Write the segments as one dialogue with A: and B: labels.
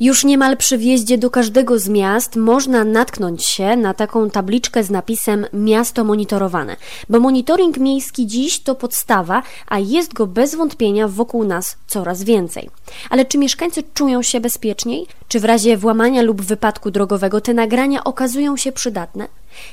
A: Już niemal przy wjeździe do każdego z miast można natknąć się na taką tabliczkę z napisem Miasto monitorowane, bo monitoring miejski dziś to podstawa, a jest go bez wątpienia wokół nas coraz więcej. Ale czy mieszkańcy czują się bezpieczniej? Czy w razie włamania lub wypadku drogowego te nagrania okazują się przydatne?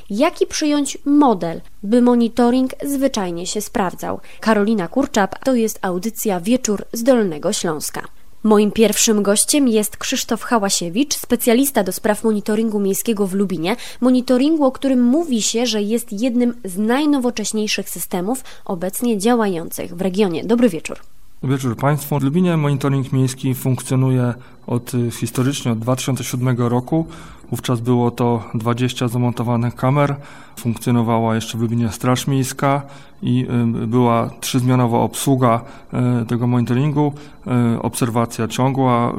A: Jaki przyjąć model, by monitoring zwyczajnie się sprawdzał? Karolina Kurczap to jest audycja Wieczór z Dolnego Śląska. Moim pierwszym gościem jest Krzysztof Hałasiewicz, specjalista do spraw monitoringu miejskiego w Lubinie. Monitoringu, o którym mówi się, że jest jednym z najnowocześniejszych systemów obecnie działających w regionie. Dobry wieczór.
B: Wieczór Państwu. W Lubinie monitoring miejski funkcjonuje od historycznie od 2007 roku. Wówczas było to 20 zamontowanych kamer. Funkcjonowała jeszcze w Lubinie Straż Miejska i y, była trzyzmianowa obsługa y, tego monitoringu, y, obserwacja ciągła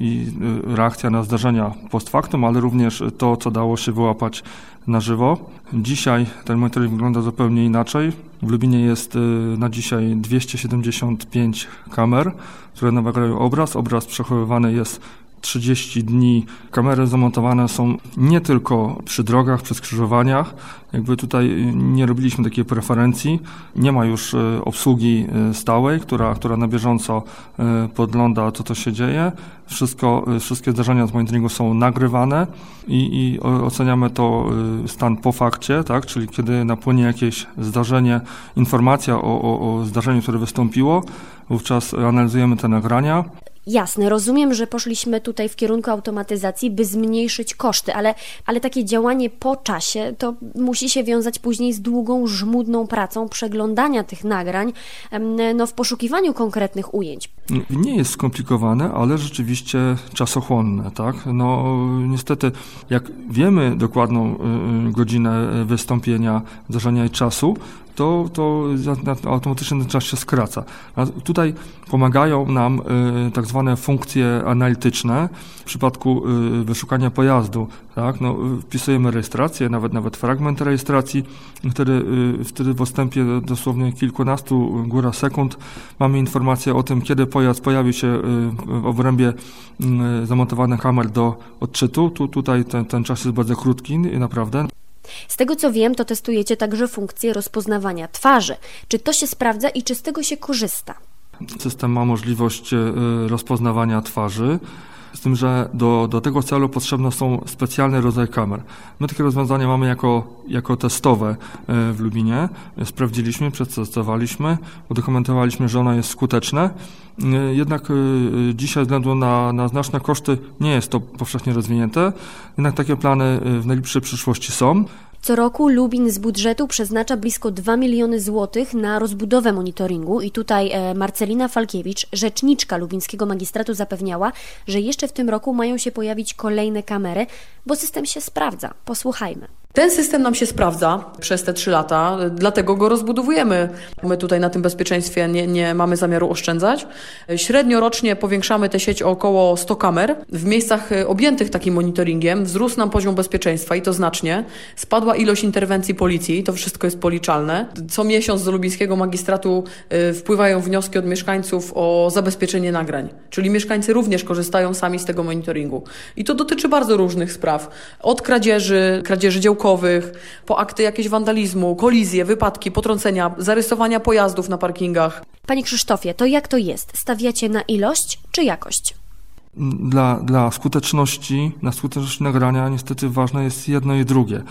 B: i reakcja na zdarzenia post factum, ale również to, co dało się wyłapać na żywo. Dzisiaj ten monitoring wygląda zupełnie inaczej. W Lubinie jest na dzisiaj 275 kamer, które nagrają obraz. Obraz przechowywany jest 30 dni. Kamery zamontowane są nie tylko przy drogach, przy skrzyżowaniach. Jakby tutaj nie robiliśmy takiej preferencji. Nie ma już e, obsługi e, stałej, która, która na bieżąco e, podgląda, co to się dzieje. Wszystko, wszystkie zdarzenia z monitoringu są nagrywane i, i oceniamy to stan po fakcie, tak? czyli kiedy napłynie jakieś zdarzenie, informacja o, o, o zdarzeniu, które wystąpiło, wówczas analizujemy te nagrania.
A: Jasne, rozumiem, że poszliśmy tutaj w kierunku automatyzacji, by zmniejszyć koszty, ale, ale takie działanie po czasie to musi się wiązać później z długą, żmudną pracą przeglądania tych nagrań no, w poszukiwaniu konkretnych ujęć.
B: Nie jest skomplikowane, ale rzeczywiście czasochłonne, tak? No niestety, jak wiemy dokładną y, y, godzinę wystąpienia, zdarzenia i czasu, to, to automatycznie ten czas się skraca. A tutaj pomagają nam y, tak zwane funkcje analityczne. W przypadku y, wyszukania pojazdu, tak, no, wpisujemy rejestrację, nawet, nawet fragment rejestracji, wtedy, y, wtedy w odstępie dosłownie kilkunastu góra sekund mamy informację o tym, kiedy pojazd pojawi się w obrębie zamontowanych kamer do odczytu. Tu, tutaj ten, ten czas jest bardzo krótki, naprawdę.
A: Z tego co wiem, to testujecie także funkcję rozpoznawania twarzy. Czy to się sprawdza i czy z tego się korzysta?
B: System ma możliwość e, rozpoznawania twarzy. Z tym, że do, do tego celu potrzebne są specjalne rodzaje kamer. My takie rozwiązania mamy jako, jako testowe e, w Lubinie. Sprawdziliśmy, przetestowaliśmy, udokumentowaliśmy, że ono jest skuteczne. E, jednak dzisiaj, ze względu na, na znaczne koszty, nie jest to powszechnie rozwinięte. Jednak takie plany w najbliższej przyszłości są.
A: Co roku Lubin z budżetu przeznacza blisko 2 miliony złotych na rozbudowę monitoringu i tutaj e, Marcelina Falkiewicz, rzeczniczka lubińskiego magistratu zapewniała, że jeszcze w tym roku mają się pojawić kolejne kamery, bo system się sprawdza. Posłuchajmy.
C: Ten system nam się sprawdza przez te trzy lata, dlatego go rozbudowujemy. My tutaj na tym bezpieczeństwie nie, nie mamy zamiaru oszczędzać. Średnio rocznie powiększamy tę sieć o około 100 kamer. W miejscach objętych takim monitoringiem wzrósł nam poziom bezpieczeństwa i to znacznie. Spadła ilość interwencji policji, to wszystko jest policzalne. Co miesiąc do lubińskiego magistratu y, wpływają wnioski od mieszkańców o zabezpieczenie nagrań. Czyli mieszkańcy również korzystają sami z tego monitoringu. I to dotyczy bardzo różnych spraw. Od kradzieży, kradzieży dzieł po akty jakiegoś wandalizmu, kolizje, wypadki, potrącenia, zarysowania pojazdów na parkingach.
A: Panie Krzysztofie, to jak to jest? Stawiacie na ilość czy jakość?
B: Dla, dla skuteczności, na skuteczność nagrania niestety ważne jest jedno i drugie.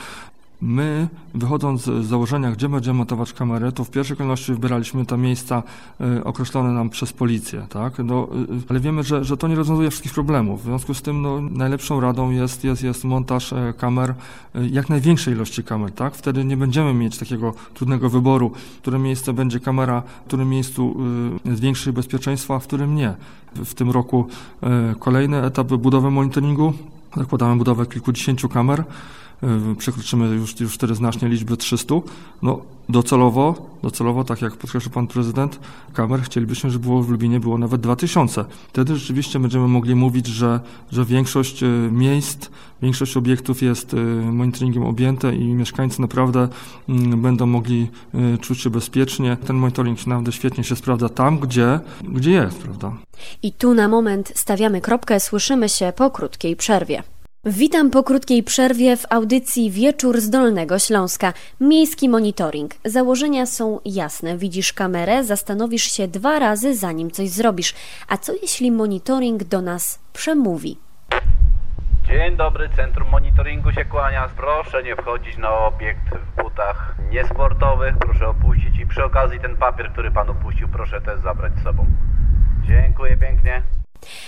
B: My, wychodząc z założenia, gdzie będziemy montować kamerę, to w pierwszej kolejności wybieraliśmy te miejsca y, określone nam przez policję, tak? No, y, ale wiemy, że, że to nie rozwiązuje wszystkich problemów. W związku z tym no, najlepszą radą jest, jest, jest montaż e, kamer, y, jak największej ilości kamer, tak? Wtedy nie będziemy mieć takiego trudnego wyboru, w którym miejsce będzie kamera, w którym miejscu jest większe bezpieczeństwo, a w którym nie. W, tym roku kolejny etap budowy monitoringu. Zakładamy budowę kilkudziesięciu kamer przekroczymy już, już wtedy znacznie liczbę 300. No, docelowo, docelowo, tak jak podkreślił pan prezydent, kamer chcielibyśmy, żeby było w Lubinie było nawet 2000. Wtedy rzeczywiście będziemy mogli mówić, że, że większość miejsc, większość obiektów jest monitoringiem objęte i mieszkańcy naprawdę mm, będą mogli czuć się bezpiecznie. Ten monitoring naprawdę świetnie się sprawdza tam, gdzie, gdzie jest, prawda?
A: I tu na moment stawiamy kropkę, słyszymy się po krótkiej przerwie. Witam po krótkiej przerwie w audycji Wieczór z Dolnego Śląska. Miejski monitoring. Założenia są jasne. Widzisz kamerę, zastanowisz się dwa razy, zanim coś zrobisz. A co jeśli monitoring do nas przemówi?
D: Dzień dobry, Centrum Monitoringu się kłania. Proszę nie wchodzić na obiekt w butach niesportowych. Proszę opuścić i przy okazji ten papier, który Pan opuścił, proszę też zabrać z sobą. Dziękuję pięknie.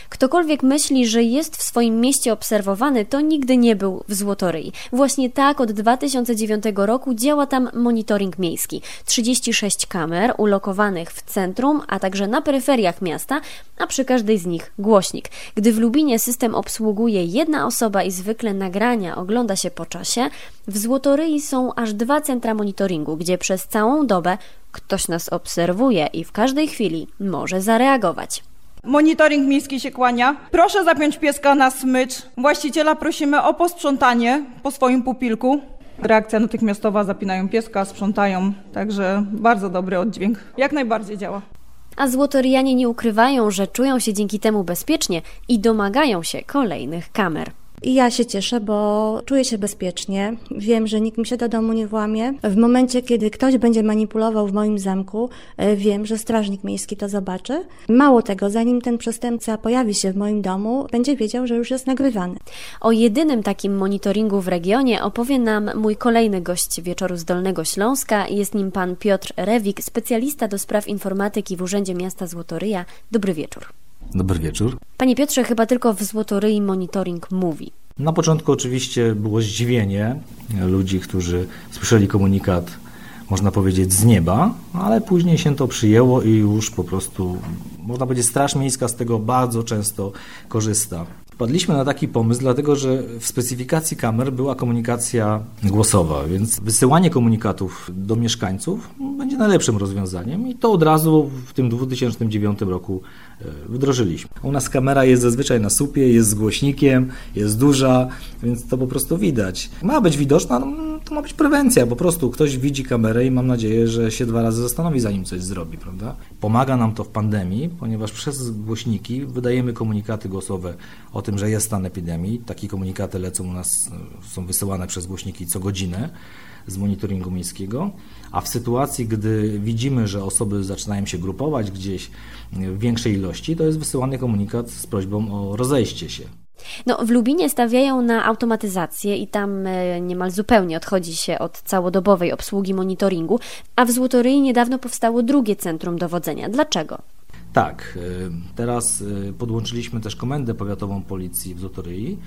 A: Ktokolwiek myśli, że jest w swoim mieście obserwowany, to nigdy nie był w Złotoryi. Właśnie tak od 2009 roku działa tam monitoring miejski. 36 kamer ulokowanych w centrum, a także na peryferiach miasta, a przy każdej z nich głośnik. Gdy w Lubinie system obsługuje jedna osoba i zwykle nagrania ogląda się po czasie, w Złotoryi są aż dwa centra monitoringu, gdzie przez całą dobę ktoś nas obserwuje i w każdej chwili może zareagować.
E: Monitoring miejski się kłania. Proszę zapiąć pieska na smycz. Właściciela prosimy o posprzątanie po swoim pupilku. Reakcja natychmiastowa, zapinają pieska, sprzątają, także bardzo dobry oddźwięk. Jak najbardziej działa.
A: A złotorianie nie ukrywają, że czują się dzięki temu bezpiecznie i domagają się kolejnych kamer.
F: I ja się cieszę, bo czuję się bezpiecznie. Wiem, że nikt mi się do domu nie włamie. W momencie, kiedy ktoś będzie manipulował w moim zamku, e, wiem, że strażnik miejski to zobaczy. Mało tego, zanim ten przestępca pojawi się w moim domu, będzie wiedział, że już jest nagrywany.
A: O jedynym takim monitoringu w regionie opowie nam mój kolejny gość wieczoru z Dolnego Śląska. Jest nim pan Piotr Rewik, specjalista do spraw informatyki w Urzędzie Miasta Złotoryja. Dobry wieczór.
G: Dobry wieczór.
A: Panie Piotrze, chyba tylko w Złotoryi monitoring mówi.
G: Na początku oczywiście było zdziwienie ludzi, którzy słyszeli komunikat, można powiedzieć, z nieba, ale później się to przyjęło i już po prostu, można powiedzieć, Straż Miejska z tego bardzo często korzysta. Wpadliśmy na taki pomysł, dlatego że w specyfikacji kamer była komunikacja głosowa, więc wysyłanie komunikatów do mieszkańców będzie najlepszym rozwiązaniem i to od razu w tym 2009 roku e, wdrożyliśmy. U nas kamera jest zazwyczaj na supie, jest z głośnikiem, jest duża, więc to po prostu widać. Ma być widoczna, no, to ma być prewencja. Po prostu ktoś widzi kamerę i mam nadzieję, że się dwa razy zastanowi, zanim coś zrobi, prawda? Pomaga nam to w pandemii, ponieważ przez głośniki wydajemy komunikaty głosowe o tym, że jest stan epidemii. Takie komunikaty lecą u nas, są wysyłane przez głośniki co godzinę z monitoringu miejskiego, a w sytuacji, gdy widzimy, że osoby zaczynają się grupować gdzieś w większej ilości, to jest wysyłany komunikat z prośbą o rozejście się.
A: No, w Lubinie stawiają na automatyzację i tam e, niemal zupełnie odchodzi się od całodobowej obsługi monitoringu, a w Złotoryi niedawno powstało drugie centrum dowodzenia. Dlaczego?
G: Tak, e, teraz e, podłączyliśmy też komendę powiatową policji w Złotoryi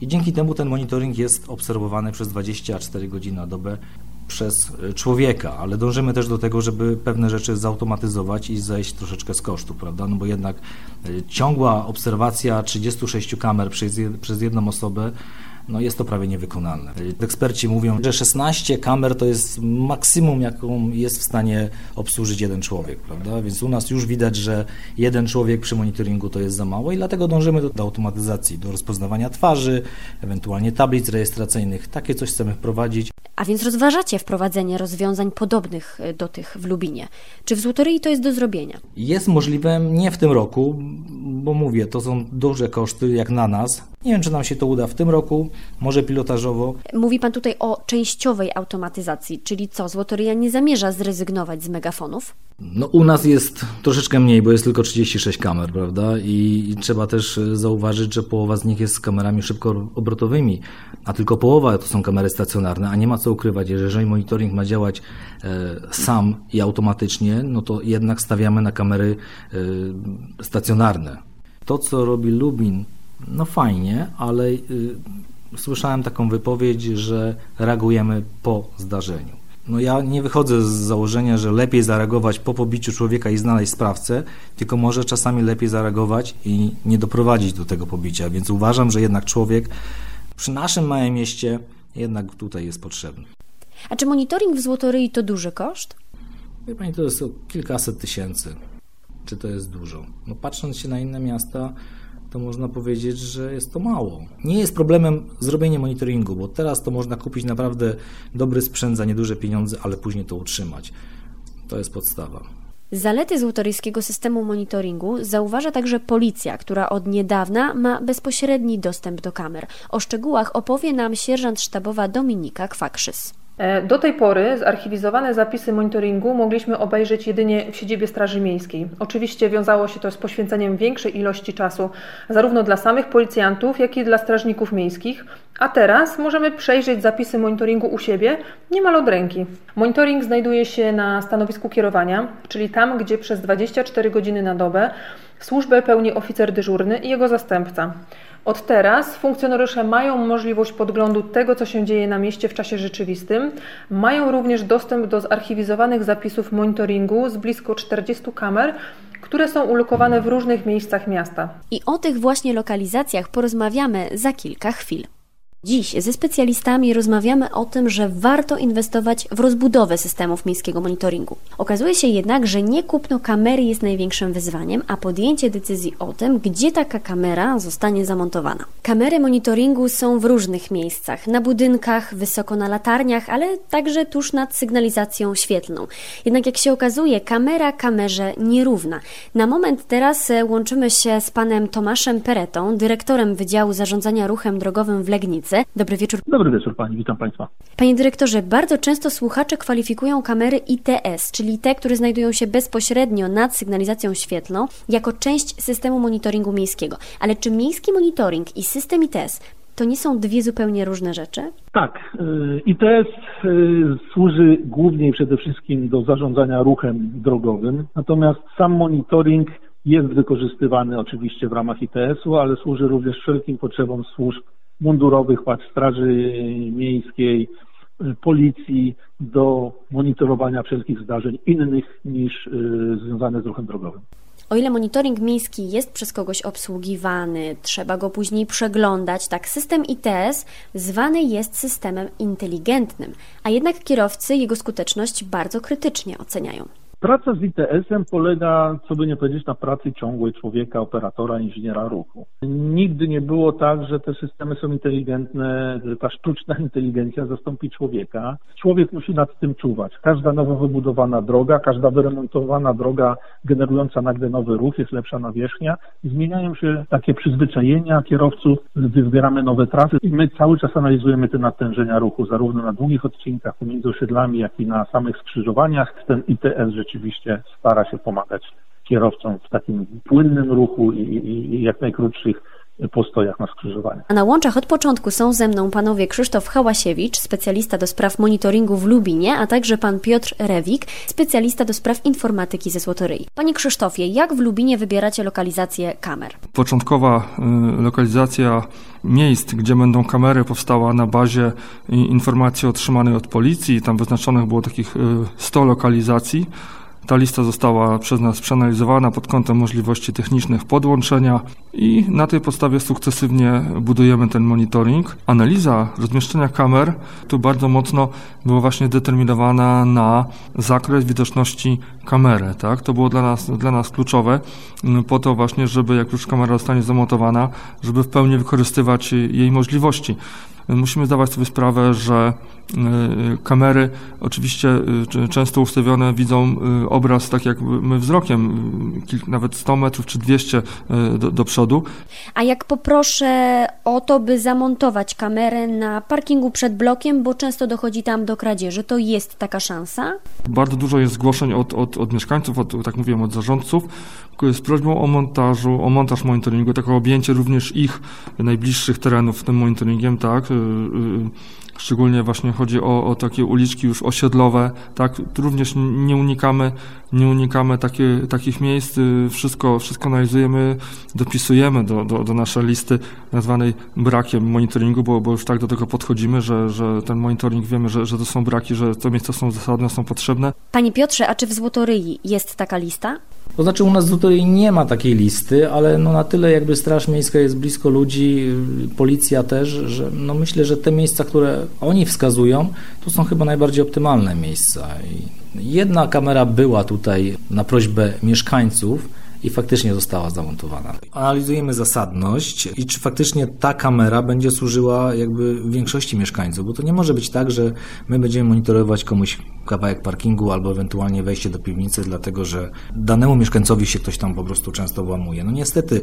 G: i dzięki temu ten monitoring jest obserwowany przez 24 godziny na dobę przez e, człowieka, ale dążymy też do tego, żeby pewne rzeczy zautomatyzować i zejść troszeczkę z kosztów, prawda? No bo jednak ciągła obserwacja 36 kamer przez, przez jedną osobę no jest to prawie niewykonalne. Eksperci mówią, że 16 kamer to jest maksimum, jaką jest w stanie obsłużyć jeden człowiek, prawda? Więc u nas już widać, że jeden człowiek przy monitoringu to jest za mało i dlatego dążymy do, do automatyzacji, do rozpoznawania twarzy, ewentualnie tablic rejestracyjnych. Takie coś chcemy wprowadzić.
A: A więc rozważacie wprowadzenie rozwiązań podobnych e, do tych w Lubinie. Czy w Złotoryi to jest do zrobienia?
G: Jest możliwe nie w tym roku, bo mówię, to są duże koszty jak na nas. Nie wiem, czy nam się to uda w tym roku, może pilotażowo.
A: Mówi Pan tutaj o częściowej automatyzacji, czyli co, Złotoryja nie zamierza zrezygnować z megafonów?
G: No u nas jest troszeczkę mniej, bo jest tylko 36 kamer, prawda? I, I, trzeba też zauważyć, że połowa z nich jest z kamerami szybko obrotowymi, a tylko połowa to są kamery stacjonarne, a nie ma co ukrywać. Jeżeli monitoring ma działać e, sam i automatycznie, no to jednak stawiamy na kamery e, stacjonarne. To, co robi Lubin, no fajnie, ale y, słyszałem taką wypowiedź, że reagujemy po zdarzeniu. No ja nie wychodzę z założenia, że lepiej zareagować po pobiciu człowieka i znaleźć sprawcę, tylko może czasami lepiej zareagować i nie doprowadzić do tego pobicia. Więc uważam, że jednak człowiek przy naszym małym mieście jednak tutaj jest potrzebny.
A: A czy monitoring w Złotoryi to duży koszt?
G: Wie Pani, to jest kilkaset tysięcy. Czy to jest dużo? No patrząc się na inne miasta, to można powiedzieć, że jest to mało. Nie jest problemem zrobienie monitoringu, bo teraz to można kupić naprawdę dobry sprzęt za nieduże pieniądze, ale później to utrzymać. To jest podstawa.
A: Zalety złotoryjskiego systemu monitoringu zauważa także policja, która od niedawna ma bezpośredni dostęp do kamer. O szczegółach opowie nam sierżant sztabowa Dominika Kwakszys.
H: E, do tej pory zarchiwizowane zapisy monitoringu mogliśmy obejrzeć jedynie w siedzibie Straży Miejskiej. Oczywiście wiązało się to z poświęceniem większej ilości czasu zarówno dla samych policjantów, jak i dla strażników miejskich, a teraz możemy przejrzeć zapisy monitoringu u siebie niemal od ręki. Monitoring znajduje się na stanowisku kierowania, czyli tam, gdzie przez 24 godziny na dobę służbę pełni oficer dyżurny i jego zastępca. Od teraz funkcjonariusze mają możliwość podglądu tego, co się dzieje na mieście w czasie rzeczywistym. Mają również dostęp do zarchiwizowanych zapisów monitoringu z blisko 40 kamer, które są ulokowane w różnych miejscach miasta.
A: I o tych właśnie lokalizacjach porozmawiamy za kilka chwil. Dziś ze specjalistami rozmawiamy o tym, że warto inwestować w rozbudowę systemów miejskiego monitoringu. Okazuje się jednak, że nie kupno kamery jest największym wyzwaniem, a podjęcie decyzji o tym, gdzie taka kamera zostanie zamontowana. Kamery monitoringu są w różnych miejscach, na budynkach, wysoko na latarniach, ale także tuż nad sygnalizacją świetlną. Jednak jak się okazuje, kamera kamerze nierówna. Na moment teraz e, łączymy się z panem Tomaszem Peretą, dyrektorem Wydziału Zarządzania Ruchem Drogowym w Legnicy Dobry wieczór.
I: Dobry wieczór Pani, witam Państwa.
A: Panie dyrektorze, bardzo często słuchacze kwalifikują kamery ITS, czyli te, które znajdują się bezpośrednio nad sygnalizacją świetlną, jako część systemu monitoringu miejskiego. Ale czy miejski monitoring i system ITS to nie są dwie zupełnie różne rzeczy?
I: Tak. Y, ITS y, służy głównie i przede wszystkim do zarządzania ruchem drogowym, natomiast sam monitoring jest wykorzystywany oczywiście w ramach ITS-u, ale służy również wszelkim potrzebom służb mundurowych, władz Straży Miejskiej, policji do monitorowania wszelkich zdarzeń innych niż y, związane z ruchem drogowym.
A: O ile monitoring miejski jest przez kogoś obsługiwany, trzeba go później przeglądać, tak system ITS zwany jest systemem inteligentnym, a jednak kierowcy jego skuteczność bardzo krytycznie oceniają.
I: Praca z ITS-em polega, co by nie powiedzieć, na pracy ciągłej człowieka, operatora, inżyniera ruchu. Nigdy nie było tak, że te systemy są inteligentne, że ta sztuczna inteligencja zastąpi człowieka. Człowiek musi nad tym czuwać. Każda nowo wybudowana droga, każda wyremontowana droga generująca nagle nowy ruch, jest lepsza nawierzchnia. Zmieniają się takie przyzwyczajenia kierowców, gdy wybieramy nowe trasy i my cały czas analizujemy te natężenia ruchu, zarówno na długich odcinkach pomiędzy osiedlami, jak i na samych skrzyżowaniach. Ten ITS rzeczywiście stara się pomagać kierowcom w takim płynnym ruchu i, i, i jak najkrótszych postojach na skrzyżowaniach.
A: A na łączach od początku są ze mną panowie Krzysztof Hałasiewicz, specjalista do spraw monitoringu w Lubinie, a także pan Piotr Rewik, specjalista do spraw informatyki ze Złotoryi. Panie Krzysztofie, jak w Lubinie wybieracie lokalizację kamer?
B: Początkowa y, lokalizacja miejsc, gdzie będą kamery, powstała na bazie informacji otrzymanej od policji. Tam wyznaczonych było takich 100 y, lokalizacji. Ta lista została przez nas przeanalizowana pod kątem możliwości technicznych podłączenia i na tej podstawie sukcesywnie budujemy ten monitoring. Analiza rozmieszczenia kamer tu bardzo mocno była właśnie determinowana na zakres widoczności kamery. Tak? To było dla nas, dla nas kluczowe mm, po to właśnie, żeby jak już kamera zostanie zamontowana, żeby w pełni wykorzystywać jej możliwości. Musimy zdawać sobie sprawę, że y, kamery oczywiście y, często ustawione widzą y, obraz tak jak my wzrokiem, nawet 100 metrów czy 200 do, do przodu.
A: A jak poproszę o to, by zamontować kamerę na parkingu przed blokiem, bo często dochodzi tam do kradzieży, to jest taka szansa?
B: Bardzo dużo jest zgłoszeń od, od, od mieszkańców, od, tak mówiłem, od zarządców, z prośbą o montażu, o montaż monitoringu, takie objęcie również ich najbliższych terenów tym monitoringiem, tak, y, y, szczególnie właśnie chodzi o, o takie uliczki już osiedlowe, tak, również nie unikamy, nie unikamy takie, takich miejsc, y, wszystko, wszystko analizujemy, dopisujemy do, do, do naszej listy nazwanej brakiem monitoringu, bo, bo już tak do tego podchodzimy, że, że ten monitoring wiemy, że, że to są braki, że te miejsca są zasadne, są potrzebne.
A: Panie Piotrze, a czy w Złotoryi jest taka lista?
G: To znaczy u nas tutaj nie ma takiej listy, ale no na tyle jakby Straż Miejska jest blisko ludzi, policja też, że no myślę, że te miejsca, które oni wskazują, to są chyba najbardziej optymalne miejsca. I jedna kamera była tutaj na prośbę mieszkańców, i faktycznie została zamontowana. Analizujemy zasadność i czy faktycznie ta kamera będzie służyła jakby większości mieszkańców, bo to nie może być tak, że my będziemy monitorować komuś kawałek parkingu albo ewentualnie wejście do piwnicy, dlatego że danemu mieszkańcowi się ktoś tam po prostu często włamuje. No niestety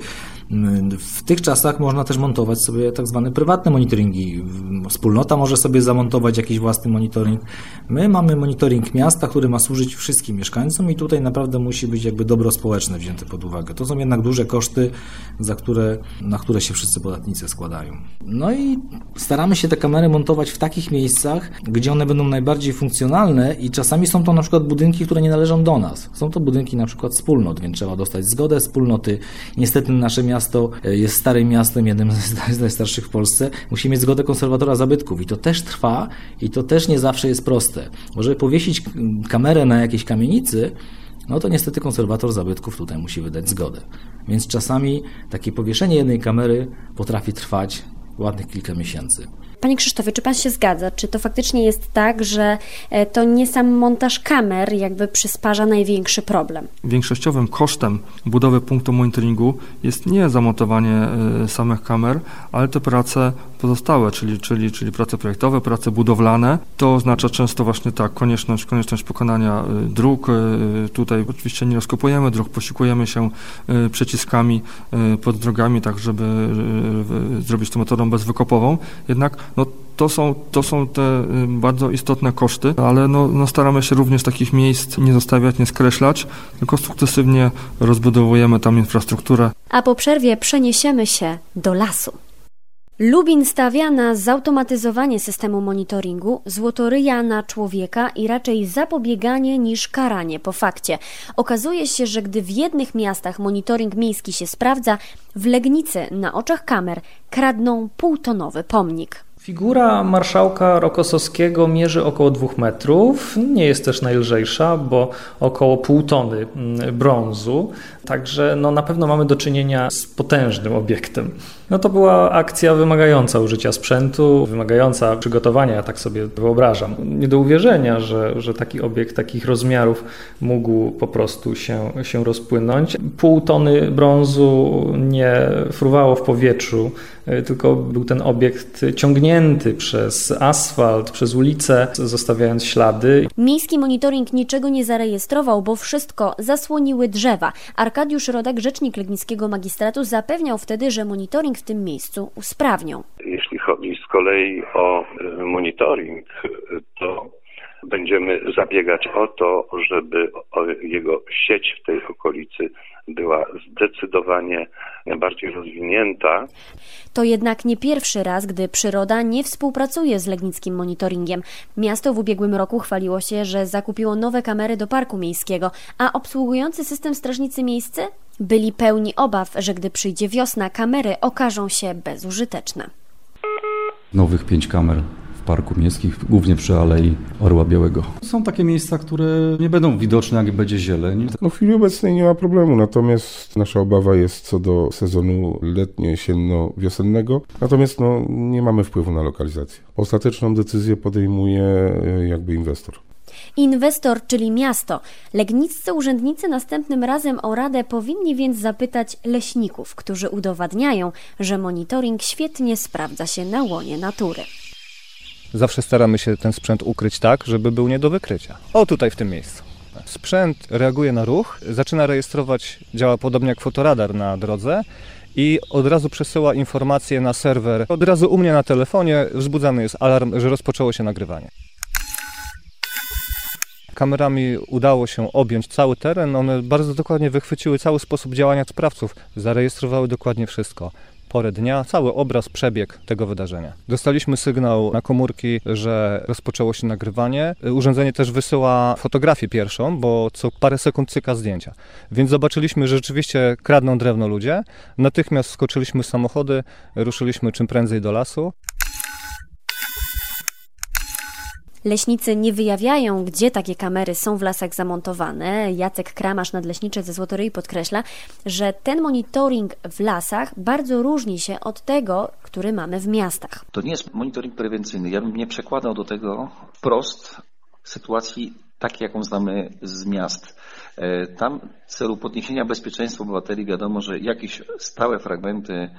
G: w tych czasach można też montować sobie tak zwane prywatne monitoringi. Wspólnota może sobie zamontować jakiś własny monitoring. My mamy monitoring miasta, który ma służyć wszystkim mieszkańcom i tutaj naprawdę musi być jakby dobro społeczne wzięte pod uwagę. To są jednak duże koszty, za które, na które się wszyscy podatnicy składają. No i staramy się te kamery montować w takich miejscach, gdzie one będą najbardziej funkcjonalne i czasami są to na przykład budynki, które nie należą do nas. Są to budynki na przykład wspólnot, więc trzeba dostać zgodę wspólnoty. Niestety nasze miasto e, jest starym miastem, jednym z najstarszych w Polsce. Musi mieć zgodę konserwatora zabytków i to też trwa i to też nie zawsze jest proste. Bo żeby powiesić kamerę na jakiejś kamienicy, no to niestety konserwator zabytków tutaj musi wydać zgodę. Więc czasami takie powieszenie jednej kamery potrafi trwać ładnych kilka miesięcy.
A: Panie Krzysztofie, czy pan się zgadza? Czy to faktycznie jest tak, że e, to nie sam montaż kamer jakby przysparza największy problem?
B: Większościowym kosztem budowy punktu monitoringu jest nie zamontowanie e, samych kamer, ale te prace pozostałe, czyli, czyli, czyli prace projektowe, prace budowlane. To oznacza często właśnie tak, konieczność, konieczność pokonania e, dróg. Tutaj oczywiście nie rozkopujemy dróg, posiłkujemy się przeciskami pod drogami, tak żeby zrobić to metodą bezwykopową. Jednak no, to są, to są te bardzo istotne koszty, ale no, no staramy się również takich miejsc nie zostawiać, nie skreślać, tylko sukcesywnie rozbudowujemy tam infrastrukturę.
A: A po przerwie przeniesiemy się do lasu. Lubin stawia na zautomatyzowanie systemu monitoringu, złotoryja na człowieka i raczej zapobieganie niż karanie po fakcie. Okazuje się, że gdy w jednych miastach monitoring miejski się sprawdza, w Legnicy na oczach kamer kradną półtonowy pomnik.
J: Figura marszałka Rokosowskiego mierzy około dwóch metrów. Nie jest też najlżejsza, bo około pół tony mm, brązu. Także no, na pewno mamy do czynienia z potężnym obiektem. No to była akcja wymagająca użycia sprzętu, wymagająca przygotowania, ja tak sobie wyobrażam. Nie do uwierzenia, że, że taki obiekt takich rozmiarów mógł po prostu się, się rozpłynąć. Pół tony brązu nie fruwało w powietrzu, tylko był ten obiekt ciągnięty przez asfalt, przez ulicę, zostawiając ślady.
A: Miejski monitoring niczego nie zarejestrował, bo wszystko zasłoniły drzewa. Arkadiusz Rodak, rzecznik Legnickiego Magistratu, zapewniał wtedy, że monitoring w tym miejscu usprawnią.
K: Jeśli chodzi z kolei o e, monitoring, to będziemy zabiegać o to, żeby jego sieć w tej okolicy była zdecydowanie bardziej rozwinięta.
A: To jednak nie pierwszy raz, gdy przyroda nie współpracuje z legnickim monitoringiem. Miasto w ubiegłym roku chwaliło się, że zakupiło nowe kamery do parku miejskiego, a obsługujący system strażnicy miejscy byli pełni obaw, że gdy przyjdzie wiosna, kamery okażą się bezużyteczne.
L: Nowych pięć kamer parku miejskich, głównie przy Alei Orła Białego. Są takie miejsca, które nie będą widoczne, jak będzie zieleń.
M: No w chwili obecnej nie ma problemu, natomiast nasza obawa jest co do sezonu letnio-jesienno-wiosennego, natomiast no, nie mamy wpływu na lokalizację. Ostateczną decyzję podejmuje e, jakby inwestor.
A: Inwestor, czyli miasto. Legniccy urzędnicy następnym razem o radę powinni więc zapytać leśników, którzy udowadniają, że monitoring świetnie sprawdza się na łonie natury.
N: Zawsze staramy się ten sprzęt ukryć tak, żeby był nie do wykrycia. O, tutaj w tym miejscu. Sprzęt reaguje na ruch, zaczyna rejestrować, działa podobnie jak fotoradar na drodze i od razu przesyła informacje na serwer. Od razu u mnie na telefonie wzbudzany jest alarm, że rozpoczęło się nagrywanie. Kamerami udało się objąć cały teren, one bardzo dokładnie wychwyciły cały sposób działania sprawców, zarejestrowały dokładnie wszystko porę dnia, cały obraz, przebieg tego wydarzenia. Dostaliśmy sygnał na komórki, że rozpoczęło się nagrywanie. Urządzenie też wysyła fotografię pierwszą, bo co parę sekund cyka zdjęcia. Więc zobaczyliśmy, że rzeczywiście kradną drewno ludzie. Natychmiast skoczyliśmy z samochody, ruszyliśmy czym prędzej do lasu.
A: Leśnicy nie wyjawiają, gdzie takie kamery są w lasach zamontowane. Jacek Kramasz, nadleśniczy ze Złotoryi, podkreśla, że ten monitoring w lasach bardzo różni się od tego, który mamy w miastach.
O: To nie jest monitoring prewencyjny. Ja bym nie przekładał do tego wprost sytuacji takiej, jaką znamy z miast. E, tam w celu podniesienia bezpieczeństwa obywateli wiadomo, że jakieś stałe fragmenty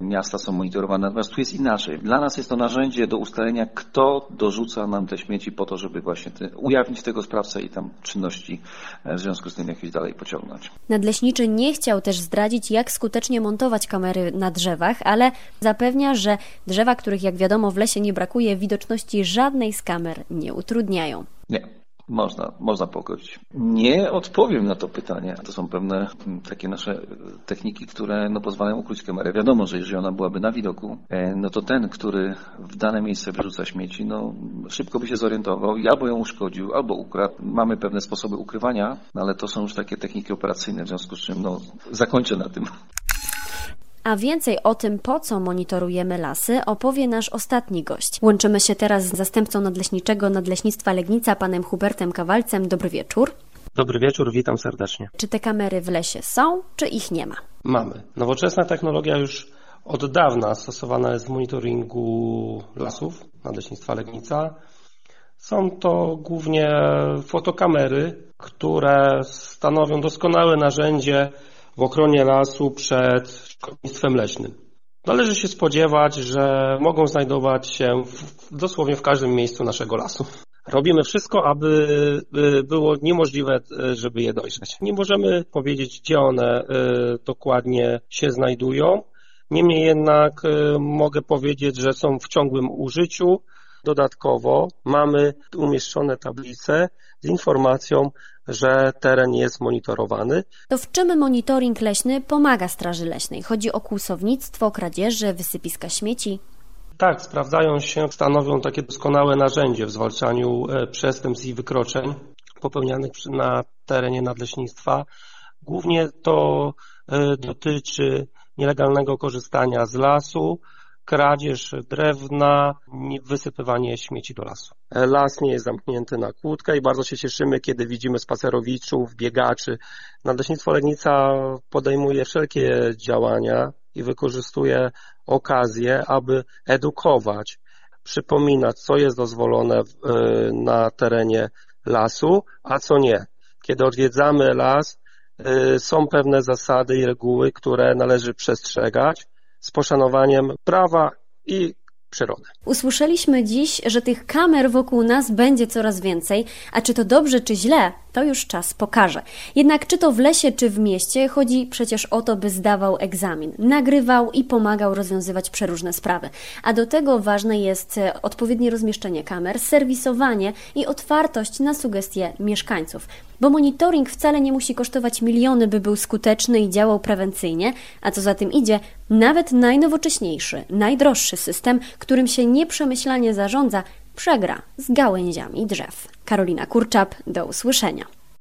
O: miasta są monitorowane, natomiast tu jest inaczej. Dla nas jest to narzędzie do ustalenia, kto dorzuca nam te śmieci po to, żeby właśnie te, ujawnić tego sprawcę i tam czynności e, w związku z tym jakieś dalej pociągnąć.
A: Nadleśniczy nie chciał też zdradzić, jak skutecznie montować kamery na drzewach, ale zapewnia, że drzewa, których jak wiadomo w lesie nie brakuje, widoczności żadnej z kamer nie utrudniają.
O: Nie, można, można pogodzić. Nie odpowiem na to pytanie. To są pewne takie nasze techniki, które no, pozwalają ukryć kamerę. Wiadomo, że jeżeli ona byłaby na widoku, e, no to ten, który w dane miejsce wyrzuca śmieci, no szybko by się zorientował i albo ją uszkodził, albo ukradł. Mamy pewne sposoby ukrywania, no, ale to są już takie techniki operacyjne, w związku z czym no, zakończę na tym.
A: A więcej o tym, po co monitorujemy lasy, opowie nasz ostatni gość. Łączymy się teraz z zastępcą nadleśniczego Nadleśnictwa Legnica, panem Hubertem Kawalcem. Dobry wieczór.
P: Dobry wieczór, witam serdecznie.
A: Czy te kamery w lesie są, czy ich nie ma?
P: Mamy. Nowoczesna technologia już od dawna stosowana jest w monitoringu lasów Nadleśnictwa Legnica. Są to głównie fotokamery, które stanowią doskonałe narzędzie w ochronie lasu przed szkodnictwem leśnym. Należy się spodziewać, że mogą znajdować się w, dosłownie w każdym miejscu naszego lasu. Robimy wszystko, aby y, było niemożliwe, y, żeby je dojrzeć. Nie możemy powiedzieć, gdzie one y, dokładnie się znajdują. Niemniej jednak mogę powiedzieć, że są w ciągłym użyciu. Dodatkowo mamy umieszczone tablice z informacją, że teren jest monitorowany.
A: To w czym monitoring leśny pomaga Straży Leśnej? Chodzi o kłusownictwo, kradzieże, wysypiska śmieci?
P: Tak, sprawdzają się, stanowią takie doskonałe narzędzie w zwalczaniu e, przestępstw i wykroczeń popełnianych na terenie nadleśnictwa. Głównie to e, dotyczy nielegalnego korzystania z lasu, kradzież drewna, wysypywanie śmieci do lasu. Las nie jest zamknięty na kłódkę i bardzo się cieszymy, kiedy widzimy spacerowiczów, biegaczy. Nadleśnictwo Legnica podejmuje wszelkie działania i wykorzystuje okazję, aby edukować, przypominać, co jest dozwolone na terenie lasu, a co nie. Kiedy odwiedzamy las, y, są pewne zasady i reguły, które należy przestrzegać z poszanowaniem prawa i przyrody.
A: Usłyszeliśmy dziś, że tych kamer wokół nas będzie coraz więcej, a czy to dobrze, czy źle, to już czas pokaże. Jednak czy to w lesie, czy w mieście, chodzi przecież o to, by zdawał egzamin, nagrywał i pomagał rozwiązywać przeróżne sprawy. A do tego ważne jest e, odpowiednie rozmieszczenie kamer, serwisowanie i otwartość na sugestie mieszkańców. Bo monitoring wcale nie musi kosztować miliony, by był skuteczny i działał prewencyjnie, a co za tym idzie, nawet najnowocześniejszy, najdroższy system, którym się nieprzemyślanie zarządza, przegra z gałęziami drzew. Karolina Kurczap, do usłyszenia.